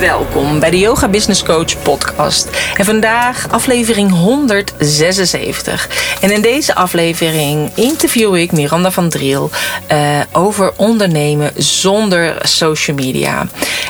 Welkom bij de Yoga Business Coach podcast. En vandaag aflevering 176. En in deze aflevering interview ik Miranda van Driel uh, over ondernemen zonder social media.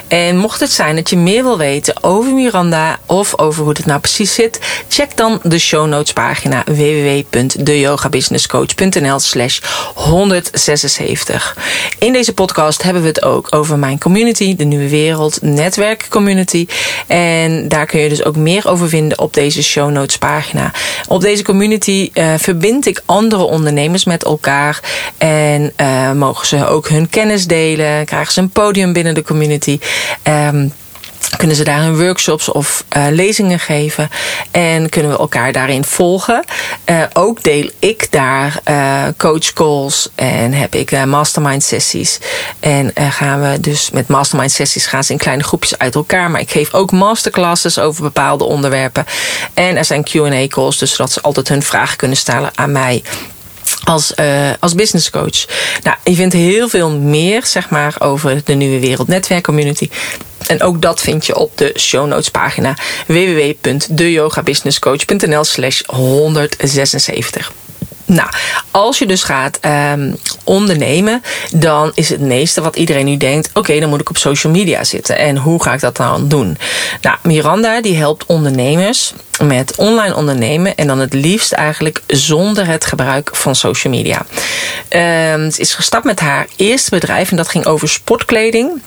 En mocht het zijn dat je meer wil weten over Miranda of over hoe het nou precies zit, check dan de show notes pagina www.deyogabusinesscoach.nl slash 176. In deze podcast hebben we het ook over mijn community, de nieuwe wereld, netwerk community. En daar kun je dus ook meer over vinden op deze show notes pagina. Op deze community uh, verbind ik andere ondernemers met elkaar. En uh, mogen ze ook hun kennis delen. Krijgen ze een podium binnen de community. Um, kunnen ze daar workshops of uh, lezingen geven. En kunnen we elkaar daarin volgen. Uh, ook deel ik daar uh, coach calls en heb ik mastermind sessies. En gaan we dus met mastermind sessies gaan ze in kleine groepjes uit elkaar. Maar ik geef ook masterclasses over bepaalde onderwerpen. En er zijn Q&A calls, dus zodat ze altijd hun vragen kunnen stellen aan mij als, uh, als business coach. Nou, je vindt heel veel meer zeg maar, over de nieuwe wereld netwerkcommunity. En ook dat vind je op de show notes pagina www.deyogabusinesscoach.nl slash 176. Nou, als je dus gaat um, ondernemen, dan is het meeste wat iedereen nu denkt: oké, dan moet ik op social media zitten. En hoe ga ik dat dan doen? Nou, Miranda die helpt ondernemers met online ondernemen en dan het liefst eigenlijk zonder het gebruik van social media. Um, ze is gestart met haar eerste bedrijf en dat ging over sportkleding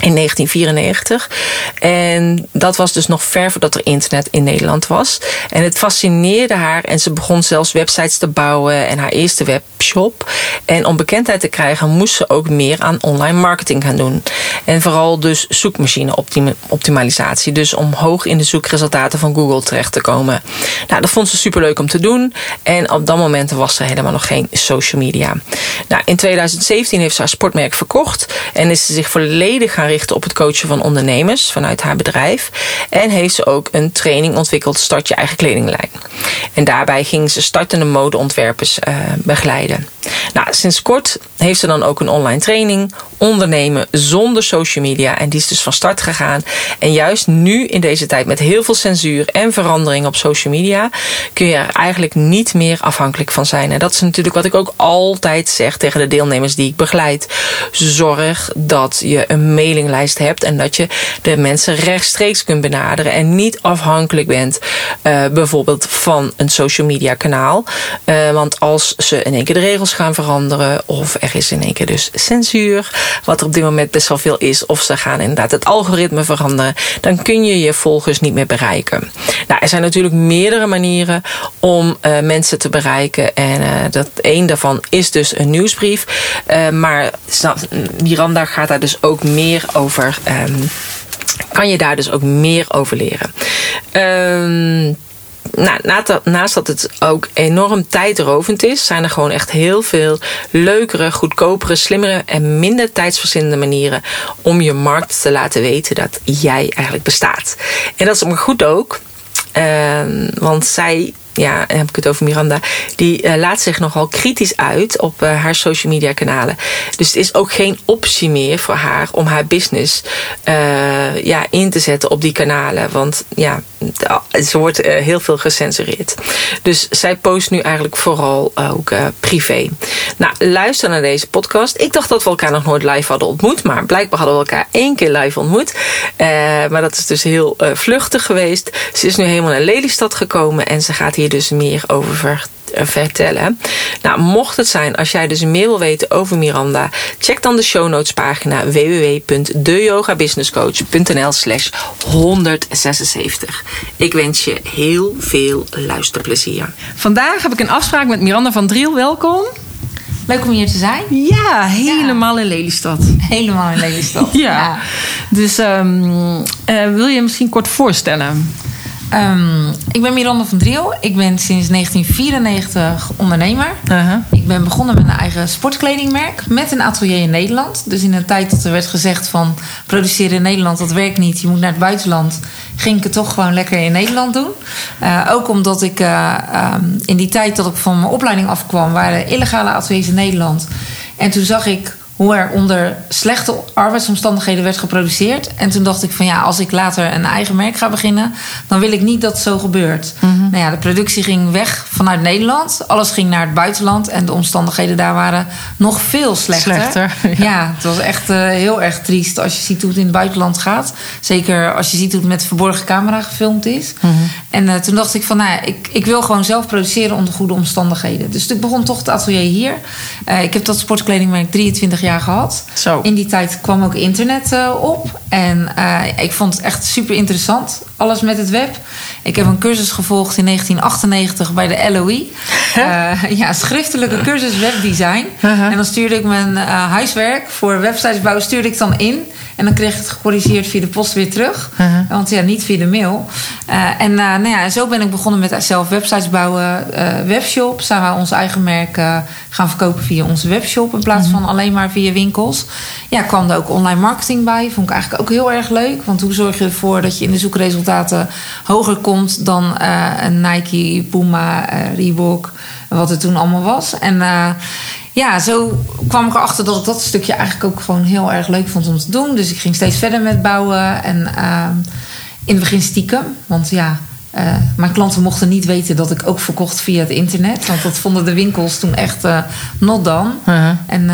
in 1994. En dat was dus nog ver voordat er internet in Nederland was. En het fascineerde haar en ze begon zelfs websites te bouwen en haar eerste webshop. En om bekendheid te krijgen moest ze ook meer aan online marketing gaan doen. En vooral dus zoekmachine optimalisatie. Dus om hoog in de zoekresultaten van Google terecht te komen. Nou, dat vond ze superleuk om te doen. En op dat moment was er helemaal nog geen social media. Nou, in 2017 heeft ze haar sportmerk verkocht en is ze zich volledig gaan richten op het coachen van ondernemers vanuit haar bedrijf. En heeft ze ook een training ontwikkeld, Start je eigen kledinglijn. En daarbij ging ze startende modeontwerpers uh, begeleiden. Nou, sinds kort heeft ze dan ook een online training, ondernemen zonder social media. En die is dus van start gegaan. En juist nu in deze tijd met heel veel censuur en verandering op social media, kun je er eigenlijk niet meer afhankelijk van zijn. En dat is natuurlijk wat ik ook altijd zeg tegen de deelnemers die ik begeleid. Zorg dat je een mailinglijst hebt en dat je de mensen rechtstreeks kunt benaderen en niet afhankelijk bent uh, bijvoorbeeld van een social media kanaal. Uh, want als ze in één keer de regels gaan veranderen of er is in één keer dus censuur, wat er op dit moment best wel veel is, of ze gaan inderdaad het algoritme veranderen, dan kun je je volgers niet meer bereiken. Nou, er zijn natuurlijk meerdere manieren om uh, mensen te bereiken en uh, dat een daarvan is dus een nieuwsbrief. Uh, maar Miranda gaat daar dus ook meer over. Um, kan je daar dus ook meer over leren. Um, nou, naast dat het ook enorm tijdrovend is, zijn er gewoon echt heel veel leukere, goedkopere, slimmere en minder tijdsverzindende manieren om je markt te laten weten dat jij eigenlijk bestaat. En dat is maar goed ook. Uh, want zij ja, heb ik het over Miranda, die uh, laat zich nogal kritisch uit op uh, haar social media kanalen. Dus het is ook geen optie meer voor haar om haar business uh, ja, in te zetten op die kanalen. Want ja, ze wordt heel veel gecensureerd. Dus zij post nu eigenlijk vooral ook privé. Nou, luister naar deze podcast. Ik dacht dat we elkaar nog nooit live hadden ontmoet, maar blijkbaar hadden we elkaar één keer live ontmoet. maar dat is dus heel vluchtig geweest. Ze is nu helemaal naar Lelystad gekomen en ze gaat hier dus meer over vertellen. Nou, mocht het zijn, als jij dus meer wil weten over Miranda, check dan de show notes pagina www.deyogabusinesscoach.nl slash 176. Ik wens je heel veel luisterplezier. Vandaag heb ik een afspraak met Miranda van Driel. Welkom. Leuk om hier te zijn. Ja, helemaal ja. in Lelystad. Helemaal in Lelystad. ja. ja. Dus um, uh, wil je misschien kort voorstellen? Ehm, ik ben Miranda van Driel. Ik ben sinds 1994 ondernemer. Ik ben begonnen met een eigen sportkledingmerk met een atelier in Nederland. Dus in een tijd dat er werd gezegd van produceren in Nederland, dat werkt niet. Je moet naar het buitenland. Ging ik het toch gewoon lekker in Nederland doen. Uh, ook omdat ik uh, um, in die tijd dat ik van mijn opleiding afkwam, waren illegale ateliers in Nederland. En toen zag ik hoe er onder slechte arbeidsomstandigheden werd geproduceerd. En toen dacht ik van ja, als ik later een eigen merk ga beginnen, dan wil ik niet dat het zo gebeurt. Mhm. Nou ja, de productie ging weg vanuit Nederland. Alles ging naar het buitenland en de omstandigheden daar waren nog veel slechter. Slechter, ja. ja. het was echt uh, heel erg triest als je ziet hoe het in het buitenland gaat. Zeker als je ziet hoe het met verborgen camera gefilmd is. Mm-hmm. En uh, toen dacht ik van nou ik, ik wil gewoon zelf produceren onder goede omstandigheden. Dus ik begon toch het atelier hier. Uh, ik heb dat sportkledingmerk 23 jaar gehad. Zo. In die tijd kwam ook internet uh, op. En ik vond het echt super interessant. Alles met het web. Ik heb een cursus gevolgd in 1998 bij de LOE. Uh, ja, schriftelijke cursus webdesign. En dan stuurde ik mijn huiswerk voor websites bouwen stuurde ik dan in. En dan kreeg ik het gecorrigeerd via de post weer terug. Want ja, niet via de mail. en nou ja, zo ben ik begonnen met zelf websites bouwen. webshop. Zijn wij ons eigen merk gaan verkopen via onze webshop. In plaats van alleen maar via winkels. Ja, kwam er ook online marketing bij. Vond ik eigenlijk ook heel erg leuk. Want hoe zorg je ervoor dat je in de zoekresultaten hoger komt dan uh, een Nike, Puma, uh, Reebok, wat het toen allemaal was. En uh, ja, zo kwam ik erachter dat ik dat stukje eigenlijk ook gewoon heel erg leuk vond om te doen. Dus ik ging steeds verder met bouwen. En in het begin stiekem. Want ja, uh, mijn klanten mochten niet weten dat ik ook verkocht via het internet. Want dat vonden de winkels toen echt uh, not done. Uh-huh. En, uh,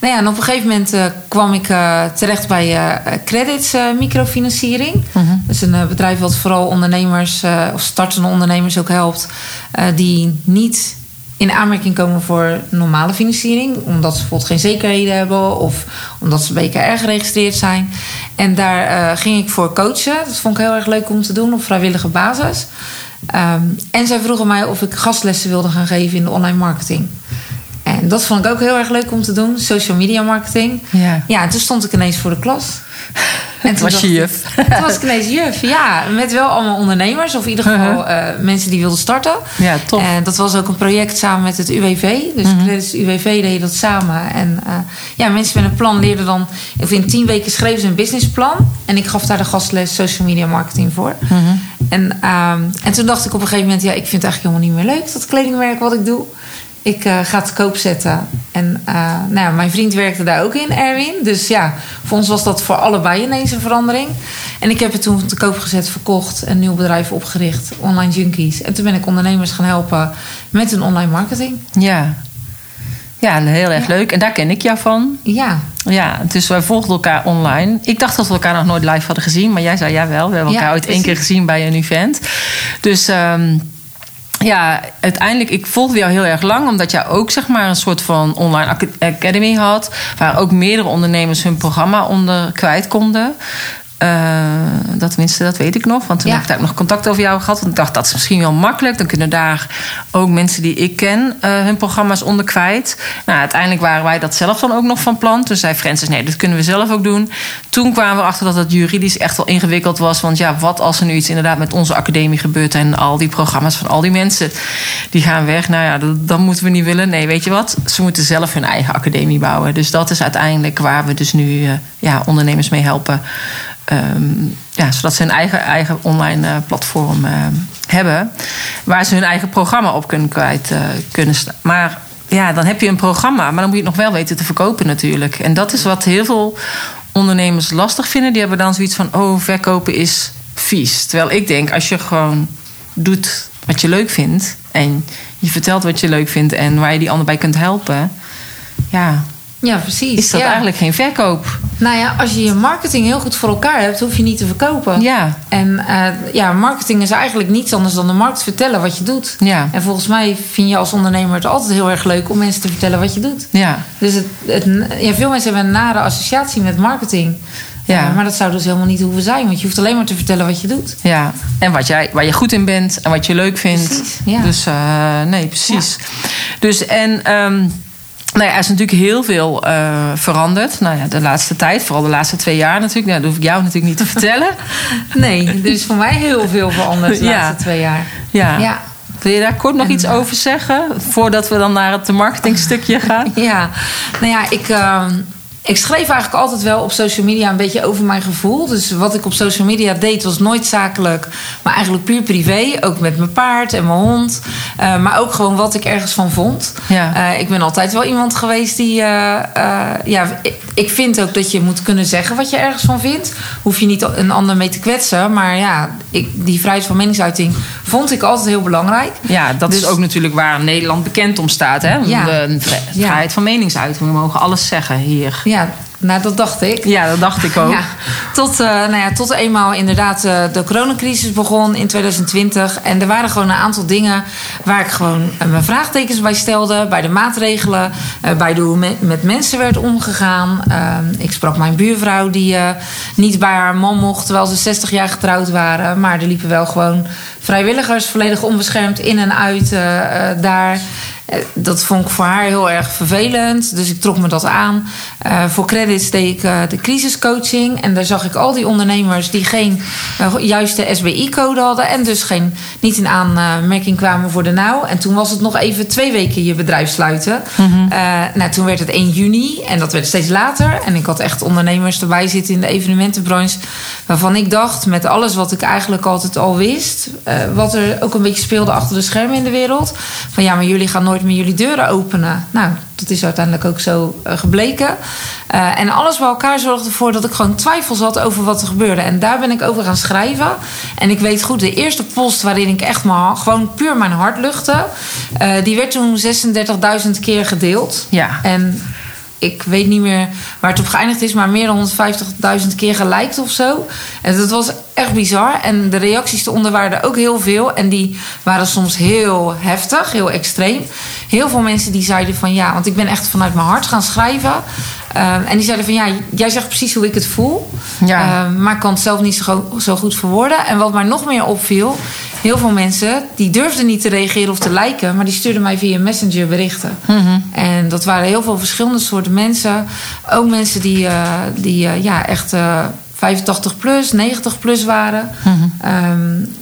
nou ja, en op een gegeven moment kwam ik terecht bij Credits Microfinanciering. Uh-huh. Dat is een bedrijf wat vooral ondernemers of startende ondernemers ook helpt. die niet in aanmerking komen voor normale financiering. Omdat ze bijvoorbeeld geen zekerheden hebben of omdat ze BKR geregistreerd zijn. En daar uh, ging ik voor coachen. Dat vond ik heel erg leuk om te doen op vrijwillige basis. Um, en zij vroegen mij of ik gastlessen wilde gaan geven in de online marketing. En dat vond ik ook heel erg leuk om te doen. Social media marketing. Ja, ja en toen stond ik ineens voor de klas. En toen was je juf. Ik, toen was ik ineens juf, ja. Met wel allemaal ondernemers. Of in ieder geval uh, mensen die wilden starten. Ja, top. En dat was ook een project samen met het UWV. Dus Mhm. Credits UWV deed dat samen. En uh, ja, mensen met een plan leerden dan... Of in tien weken schreven ze een businessplan. En ik gaf daar de gastles social media marketing voor. Mhm. En, um, en toen dacht ik op een gegeven moment... Ja, ik vind het eigenlijk helemaal niet meer leuk, dat kledingmerk wat ik doe. Ik uh, ga het te koop zetten. En uh, nou mijn vriend werkte daar ook in, Erwin. Dus ja, voor ons was dat voor allebei ineens een verandering. En ik heb het toen te koop gezet, verkocht. Een nieuw bedrijf opgericht, Online Junkies. En toen ben ik ondernemers gaan helpen met hun online marketing. Ja, ja heel erg ja. leuk. En daar ken ik jou van. Ja. Ja, dus wij volgden elkaar online. Ik dacht dat we elkaar nog nooit live hadden gezien. Maar jij zei ja wel. We hebben elkaar ja, ooit één keer gezien bij een event. Dus... Um, ja, uiteindelijk, ik volgde jou heel erg lang, omdat jij ook zeg maar een soort van online academy had, waar ook meerdere ondernemers hun programma onder kwijt konden. Uh, dat tenminste, dat weet ik nog. Want toen ja. heb ik daar nog contact over jou gehad. Want ik dacht, dat is misschien wel makkelijk. Dan kunnen daar ook mensen die ik ken uh, hun programma's onder kwijt. Nou, uiteindelijk waren wij dat zelf dan ook nog van plan. Toen zei Francis, nee, dat kunnen we zelf ook doen. Toen kwamen we achter dat het juridisch echt wel ingewikkeld was. Want ja, wat als er nu iets inderdaad met onze academie gebeurt... en al die programma's van al die mensen, die gaan weg. Nou ja, dat, dat moeten we niet willen. Nee, weet je wat? Ze moeten zelf hun eigen academie bouwen. Dus dat is uiteindelijk waar we dus nu uh, ja, ondernemers mee helpen... Um, ja, zodat ze een eigen, eigen online uh, platform uh, hebben. Waar ze hun eigen programma op kunnen kwijt uh, kunnen staan. Maar ja, dan heb je een programma, maar dan moet je het nog wel weten te verkopen natuurlijk. En dat is wat heel veel ondernemers lastig vinden. Die hebben dan zoiets van: oh, verkopen is vies. Terwijl ik denk, als je gewoon doet wat je leuk vindt. en je vertelt wat je leuk vindt en waar je die ander bij kunt helpen. Ja, ja, precies. Is dat ja. eigenlijk geen verkoop? Nou ja, als je je marketing heel goed voor elkaar hebt, hoef je niet te verkopen. Ja. En uh, ja, marketing is eigenlijk niets anders dan de markt vertellen wat je doet. Ja. En volgens mij vind je als ondernemer het altijd heel erg leuk om mensen te vertellen wat je doet. Ja. Dus het, het, ja, veel mensen hebben een nare associatie met marketing. Ja. Uh, maar dat zou dus helemaal niet hoeven zijn, want je hoeft alleen maar te vertellen wat je doet. Ja, en wat jij, waar je goed in bent en wat je leuk vindt. Precies, ja. Dus uh, nee, precies. Ja. Dus en. Um, Ja, er is natuurlijk heel veel uh, veranderd. Nou ja, de laatste tijd, vooral de laatste twee jaar natuurlijk. Nou, dat hoef ik jou natuurlijk niet te vertellen. Nee, er is voor mij heel veel veranderd de laatste twee jaar. Ja. ja. Wil je daar kort nog iets over zeggen? Voordat we dan naar het marketingstukje gaan. Ja, nou ja, ik... Uh, ik schreef eigenlijk altijd wel op social media een beetje over mijn gevoel. Dus wat ik op social media deed was nooit zakelijk, maar eigenlijk puur privé. Ook met mijn paard en mijn hond. Uh, maar ook gewoon wat ik ergens van vond. Ja. Uh, ik ben altijd wel iemand geweest die. Uh, ja, ik, ik, vind ook dat je moet kunnen zeggen wat je ergens van vindt. Hoef je niet een ander mee te kwetsen. Maar ja, ik, die vrijheid van meningsuiting vond ik altijd heel belangrijk. Ja, dat is dus- ook natuurlijk waar Nederland bekend om staat. Hè? Ja. De vrijheid van meningsuiting. We mogen alles zeggen hier. Ja, nou, dat dacht ik. Ja, dat dacht ik ook. Ja, tot, uh, nou ja, tot eenmaal inderdaad uh, de coronacrisis begon in 2020. En er waren gewoon een aantal dingen waar ik gewoon uh, mijn vraagtekens bij stelde. Bij de maatregelen, bij de hoe met, met mensen werd omgegaan. Ik sprak mijn buurvrouw die niet bij haar man mocht terwijl ze 60 jaar getrouwd waren. Maar er liepen wel gewoon vrijwilligers volledig onbeschermd in en uit daar. Eh, dat vond ik voor haar heel erg vervelend. Dus ik trok me dat aan. Uh, voor credits deed ik uh, de crisiscoaching. En daar zag ik al die ondernemers die geen uh, juiste SBI-code hadden. En dus geen, niet in aanmerking kwamen voor de nauw. En toen was het nog even twee weken je bedrijf sluiten. Mm nou, toen werd het 1 juni. En dat werd steeds later. En ik had echt ondernemers erbij zitten in de evenementenbranche. Waarvan ik dacht, met alles wat ik eigenlijk altijd al wist. wat er ook een beetje speelde achter de schermen in de wereld. Van ja, maar jullie gaan nooit met jullie deuren openen. Nou, dat is uiteindelijk ook zo uh, gebleken. Uh, en alles bij elkaar zorgde ervoor dat ik gewoon twijfels had over wat er gebeurde. En daar ben ik over gaan schrijven. En ik weet goed, de eerste post waarin ik echt maar gewoon puur mijn hart luchtte, uh, die werd toen 36.000 keer gedeeld. Ja. En ik weet niet meer waar het op geëindigd is, maar meer dan 150.000 keer geliked of zo. En dat was echt bizar. En de reacties eronder waren er ook heel veel. En die waren soms heel heftig, heel extreem. Heel veel mensen die zeiden van ja, want ik ben echt vanuit mijn hart gaan schrijven. Um, en die zeiden van ja, jij zegt precies hoe ik het voel. Ja. Um, maar ik kan het zelf niet zo, zo goed verwoorden. En wat mij nog meer opviel, heel veel mensen die durfden niet te reageren of te liken, maar die stuurden mij via Messenger berichten. Mm -hmm. Dat waren heel veel verschillende soorten mensen. Ook mensen die, uh, die uh, ja, echt uh, 85 plus, 90 plus waren. Mm -hmm. um,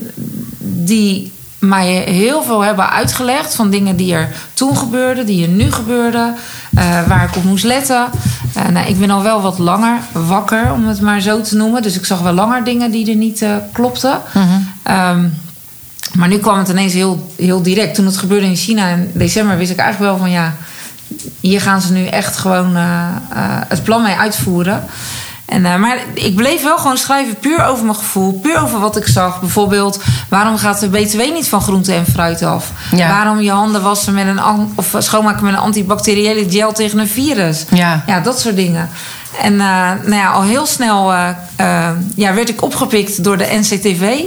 die mij heel veel hebben uitgelegd van dingen die er toen gebeurden, die er nu gebeurden, uh, waar ik op moest letten. Uh, nou, ik ben al wel wat langer wakker, om het maar zo te noemen. Dus ik zag wel langer dingen die er niet uh, klopten. Mm -hmm. um, maar nu kwam het ineens heel, heel direct. Toen het gebeurde in China in december, wist ik eigenlijk wel van ja, hier gaan ze nu echt gewoon het plan mee uitvoeren. En, uh, maar ik bleef wel gewoon schrijven puur over mijn gevoel, puur over wat ik zag. Bijvoorbeeld, waarom gaat de BTW niet van groente en fruit af? Ja. Waarom je handen wassen met een of schoonmaken met een antibacteriële gel tegen een virus? Ja, ja dat soort dingen. En uh, nou ja, al heel snel uh, ja, werd ik opgepikt door de NCTV,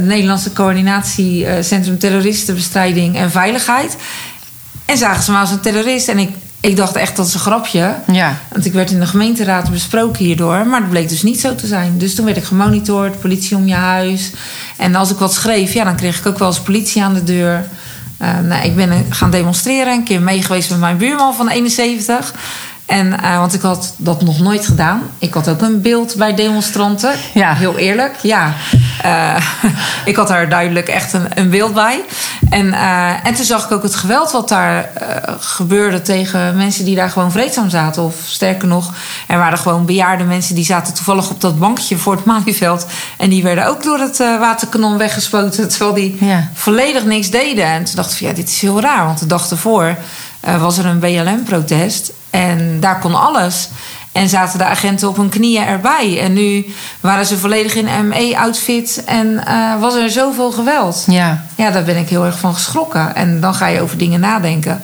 Nederlandse Coördinatiecentrum Terroristenbestrijding en Veiligheid. En zagen ze me als een terrorist. En ik ik dacht echt dat is een grapje. Ja. Want ik werd in de gemeenteraad besproken hierdoor. Maar dat bleek dus niet zo te zijn. Dus toen werd ik gemonitord, politie om je huis. En als ik wat schreef, ja, dan kreeg ik ook wel eens politie aan de deur. Uh, nou, ik ben gaan demonstreren. Een keer mee geweest met mijn buurman van 71. En, uh, want ik had dat nog nooit gedaan. Ik had ook een beeld bij demonstranten. Ja. Heel eerlijk, ja. Uh, ik had daar duidelijk echt een, een beeld bij. En, uh, en toen zag ik ook het geweld wat daar gebeurde tegen mensen die daar gewoon vreedzaam zaten. Of sterker nog, er waren gewoon bejaarde mensen die zaten toevallig op dat bankje voor het Malieveld. En die werden ook door het waterkanon weggespoten. Terwijl die ja. volledig niks deden. En toen dacht ik van ja, dit is heel raar. Want de dag ervoor was er een BLM-protest. En daar kon alles. En zaten de agenten op hun knieën erbij. En nu waren ze volledig in ME-outfit en uh, was er zoveel geweld. Ja. ja, daar ben ik heel erg van geschrokken. En dan ga je over dingen nadenken.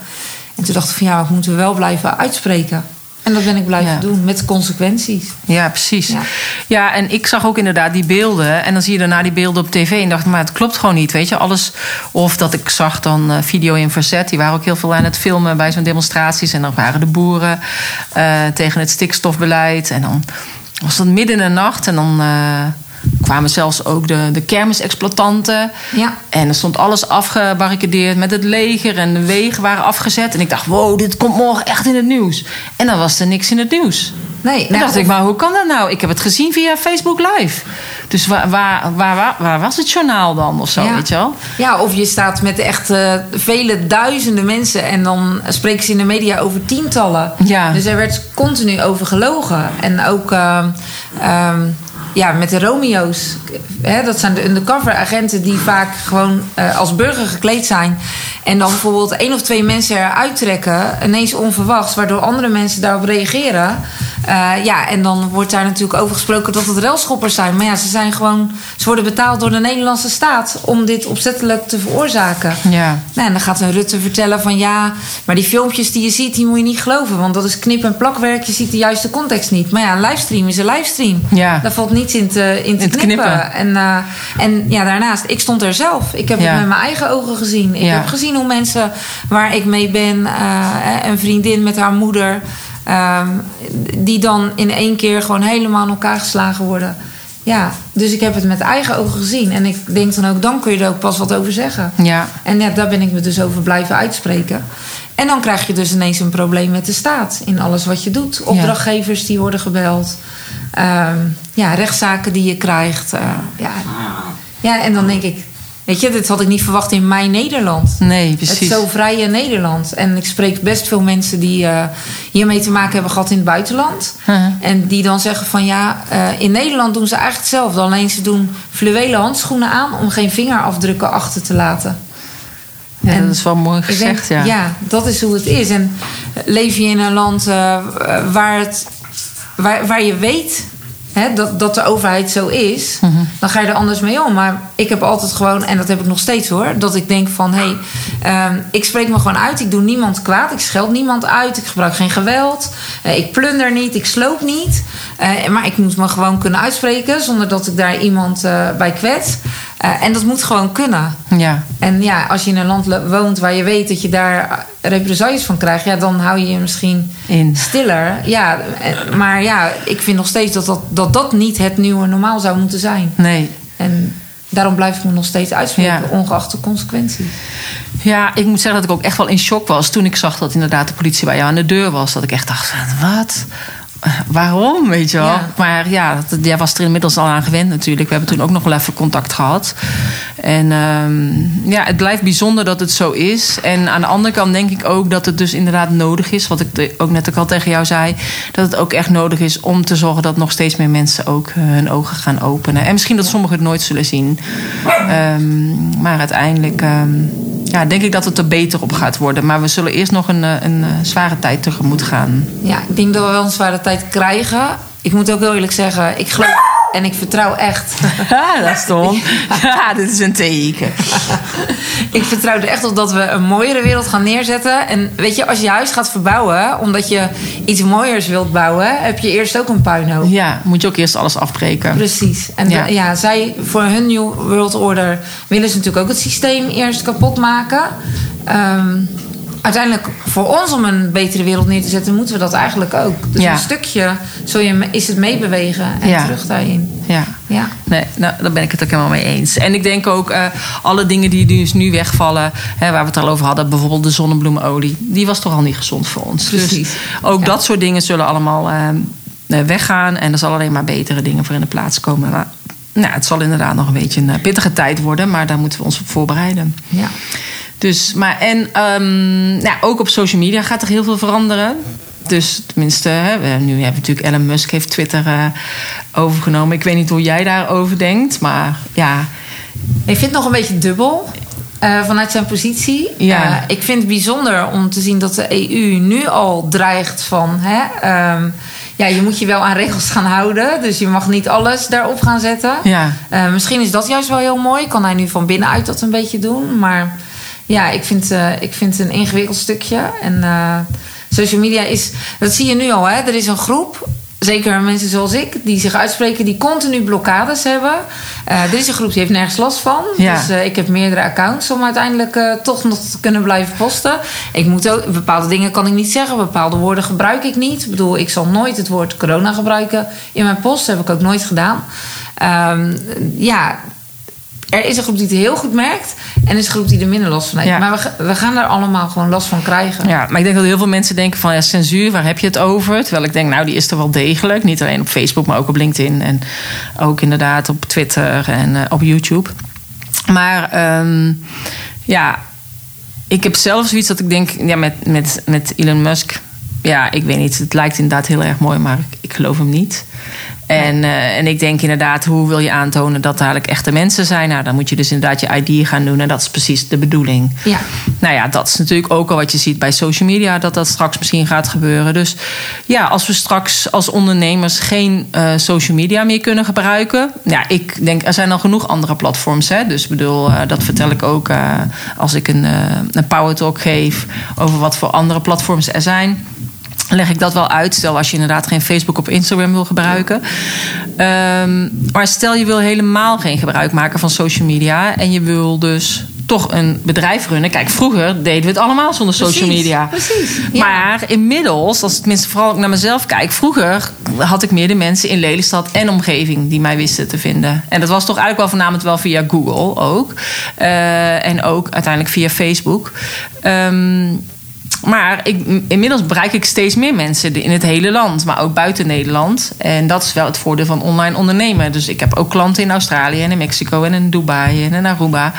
En toen dacht ik van ja, we moeten wel blijven uitspreken. En dat ben ik blijven ja. doen, met consequenties. Ja, precies. Ja. ja. en ik zag ook inderdaad die beelden. En dan zie je daarna die beelden op tv. En dacht, maar het klopt gewoon niet, weet je. Alles, of dat ik zag dan uh, video in verzet. Die waren ook heel veel aan het filmen bij zo'n demonstraties. En dan waren de boeren uh, tegen het stikstofbeleid. En dan was dat midden in de nacht. En dan... Uh, kwamen zelfs ook de, de kermisexploitanten. Ja. En er stond alles afgebarricadeerd met het leger en de wegen waren afgezet. En ik dacht, wow, dit komt morgen echt in het nieuws. En dan was er niks in het nieuws. Nee, nou, dacht ik, maar hoe kan dat nou? Ik heb het gezien via Facebook Live. Dus waar, waar, waar, waar, waar was het journaal dan of zo, Ja. weet je wel? Ja, of je staat met echt vele duizenden mensen en dan spreken ze in de media over tientallen. Ja. Dus er werd continu over gelogen. En ook ehm, ehm, ja, met de Romeo's. Hè, dat zijn de undercover agenten die vaak gewoon eh, als burger gekleed zijn. En dan bijvoorbeeld één of twee mensen eruit trekken, ineens onverwachts, waardoor andere mensen daarop reageren. Eh, ja, en dan wordt daar natuurlijk over gesproken dat het relschoppers zijn. Maar ja, ze zijn gewoon. Ze worden betaald door de Nederlandse staat om dit opzettelijk te veroorzaken. Ja. Nou, en dan gaat een Rutte vertellen van ja, maar die filmpjes die je ziet, die moet je niet geloven. Want dat is knip- en plakwerk, je ziet de juiste context niet. Maar ja, een livestream is een livestream. Ja. Daar valt niets in te, in te In te knippen. En, eh, en ja, daarnaast, ik stond er zelf. Ik heb Ja. het met mijn eigen ogen gezien. Ik Ja. heb gezien hoe mensen waar ik mee ben, eh, een vriendin met haar moeder, ehm, die dan in één keer gewoon helemaal in elkaar geslagen worden. Ja, dus ik heb het met eigen ogen gezien. En ik denk dan ook, dan kun je er ook pas wat over zeggen. Ja. En ja, daar ben ik me dus over blijven uitspreken. En dan krijg je dus ineens een probleem met de staat in alles wat je doet. Opdrachtgevers die worden gebeld. Ehm, ja, rechtszaken die je krijgt. eh, ja. ja, en dan denk ik, weet je, dit had ik niet verwacht in mijn Nederland. Nee, Het precies. zo vrije Nederland. En ik spreek best veel mensen die eh, hiermee te maken hebben gehad in het buitenland. Uh-huh. En die dan zeggen van ja, eh, in Nederland doen ze eigenlijk hetzelfde. Alleen ze doen fluwelen handschoenen aan om geen vingerafdrukken achter te laten. Ja, En dat is wel mooi gezegd, denk, ja. dat is hoe het is. En leef je in een land eh, waar, het, waar, waar je weet hè, dat, dat de overheid zo is, Mhm. dan ga je er anders mee om. Maar ik heb altijd gewoon, en dat heb ik nog steeds hoor, dat ik denk van hé, hey, ehm, ik spreek me gewoon uit. Ik doe niemand kwaad. Ik scheld niemand uit. Ik gebruik geen geweld. eh, ik plunder niet. Ik sloop niet. Eh, maar ik moet me gewoon kunnen uitspreken zonder dat ik daar iemand eh, bij kwets. Eh, en dat moet gewoon kunnen. Ja. En ja, als je in een land woont waar je weet dat je daar represailles van krijgt, ja, dan hou je je misschien In. stiller. Ja, eh, maar ja, ik vind nog steeds dat dat, dat dat niet het nieuwe normaal zou moeten zijn. Nee. En daarom blijf ik me nog steeds uitspreken, Ja. ongeacht de consequenties. Ja, ik moet zeggen dat ik ook echt wel in shock was toen ik zag dat inderdaad de politie bij jou aan de deur was. Dat ik echt dacht, wat? Waarom, weet je wel? Ja. Maar ja, dat, jij was er inmiddels al aan gewend natuurlijk. We hebben toen ook nog wel even contact gehad. En ehm, ja, het blijft bijzonder dat het zo is. En aan de andere kant denk ik ook dat het dus inderdaad nodig is... wat ik ook net ook al tegen jou zei... dat het ook echt nodig is om te zorgen dat nog steeds meer mensen ook eh, hun ogen gaan openen. En misschien dat sommigen het nooit zullen zien. Ehm, maar uiteindelijk ehm, ja, denk ik dat het er beter op gaat worden. Maar we zullen eerst nog een, eh, een eh, zware tijd tegemoet gaan. Ja, ik denk dat we wel een zware tijd krijgen. Ik moet ook heel eerlijk zeggen, ik geloof en ik vertrouw echt. Ja, dat is Tom. Ja, dit is een teken. ik vertrouw er echt op dat we een mooiere wereld gaan neerzetten. En weet je, als je huis gaat verbouwen, omdat je iets mooiers wilt bouwen, heb je eerst ook een puinhoop. Ja, moet je ook eerst alles afbreken. Precies. En ja, zij voor hun New World Order willen ze natuurlijk ook het systeem eerst kapot maken. Ehm, uiteindelijk voor ons om een betere wereld neer te zetten, moeten we dat eigenlijk ook. Dus Ja. een stukje zul je, is het meebewegen en Ja. terug daarin. Ja. Ja. Nee, nou, daar ben ik het ook helemaal mee eens. En ik denk ook, eh, alle dingen die dus nu wegvallen, hè, waar we het al over hadden, bijvoorbeeld de zonnebloemolie, die was toch al niet gezond voor ons. Precies. Dus ook Ja. dat soort dingen zullen allemaal eh, weggaan en er zal alleen maar betere dingen voor in de plaats komen. Maar, nou, het zal inderdaad nog een beetje een pittige tijd worden, maar daar moeten we ons op voorbereiden. ja. Dus, maar en ehm, nou, ook op social media gaat er heel veel veranderen. Dus tenminste, hè, we- nu hebben we natuurlijk Elon Musk heeft Twitter eh, overgenomen. Ik weet niet hoe jij daarover denkt, maar ja, Ik vind het nog een beetje dubbel. eh, vanuit zijn positie. Ja. Eh, ik vind het bijzonder om te zien dat de EU nu al dreigt van... Hè, ehm, ja, je moet je wel aan regels gaan houden. Dus je mag niet alles daarop gaan zetten. ja, misschien is dat juist wel heel mooi. Kan hij nu van binnenuit dat een beetje doen. Maar ja, ik vind, eh, ik vind het een ingewikkeld stukje. En eh, social media is... Dat zie je nu al, hè. Er is een groep... Zeker mensen zoals ik, die zich uitspreken, die continu blokkades hebben. Eh, er is een groep die heeft nergens last van. Ja. Dus ik heb meerdere accounts om uiteindelijk toch nog te kunnen blijven posten. Ik moet ook, bepaalde dingen kan ik niet zeggen, bepaalde woorden gebruik ik niet. Ik bedoel, ik zal nooit het woord corona gebruiken in mijn post. Dat heb ik ook nooit gedaan. Ehm, ja, er is een groep die het heel goed merkt. En er is een groep die er minder last van heeft. Ja. Maar we gaan er allemaal gewoon last van krijgen. Ja, maar ik denk dat heel veel mensen denken van ja, censuur, waar heb je het over? Terwijl ik denk, nou, die is er wel degelijk. Niet alleen op Facebook, maar ook op LinkedIn. En ook inderdaad op Twitter en eh, op YouTube. Maar ehm, ja, ik heb zelf zoiets dat ik denk, ja, met, met, met Elon Musk. Ja, ik weet niet. Het lijkt inderdaad heel erg mooi, maar ik, ik geloof hem niet. En, eh, en ik denk inderdaad, hoe wil je aantonen dat eigenlijk echte mensen zijn? Nou, dan moet je dus inderdaad je ID gaan doen. En dat is precies de bedoeling. Ja. Nou ja, dat is natuurlijk ook al wat je ziet bij social media, dat dat straks misschien gaat gebeuren. Dus ja, als we straks als ondernemers geen eh, social media meer kunnen gebruiken. Ja, ik denk, er zijn al genoeg andere platforms. Hè? Dus ik bedoel, eh, dat vertel ik ook als ik een, een power talk geef over wat voor andere platforms er zijn leg ik dat wel uit. Stel als je inderdaad geen Facebook of Instagram wil gebruiken. Ehm, maar stel je wil helemaal geen gebruik maken van social media. En je wil dus toch een bedrijf runnen. Kijk, vroeger deden we het allemaal zonder social media. precies, ja. Maar inmiddels, als ik tenminste vooral ook naar mezelf kijk. Vroeger had ik meer de mensen in Lelystad en omgeving die mij wisten te vinden. En dat was toch eigenlijk wel voornamelijk wel via Google ook. Eh, en ook uiteindelijk via Facebook. Ehm, maar ik, inmiddels bereik ik steeds meer mensen in het hele land, maar ook buiten Nederland. En dat is wel het voordeel van online ondernemen. Dus ik heb ook klanten in Australië en in Mexico en in Dubai en in Aruba.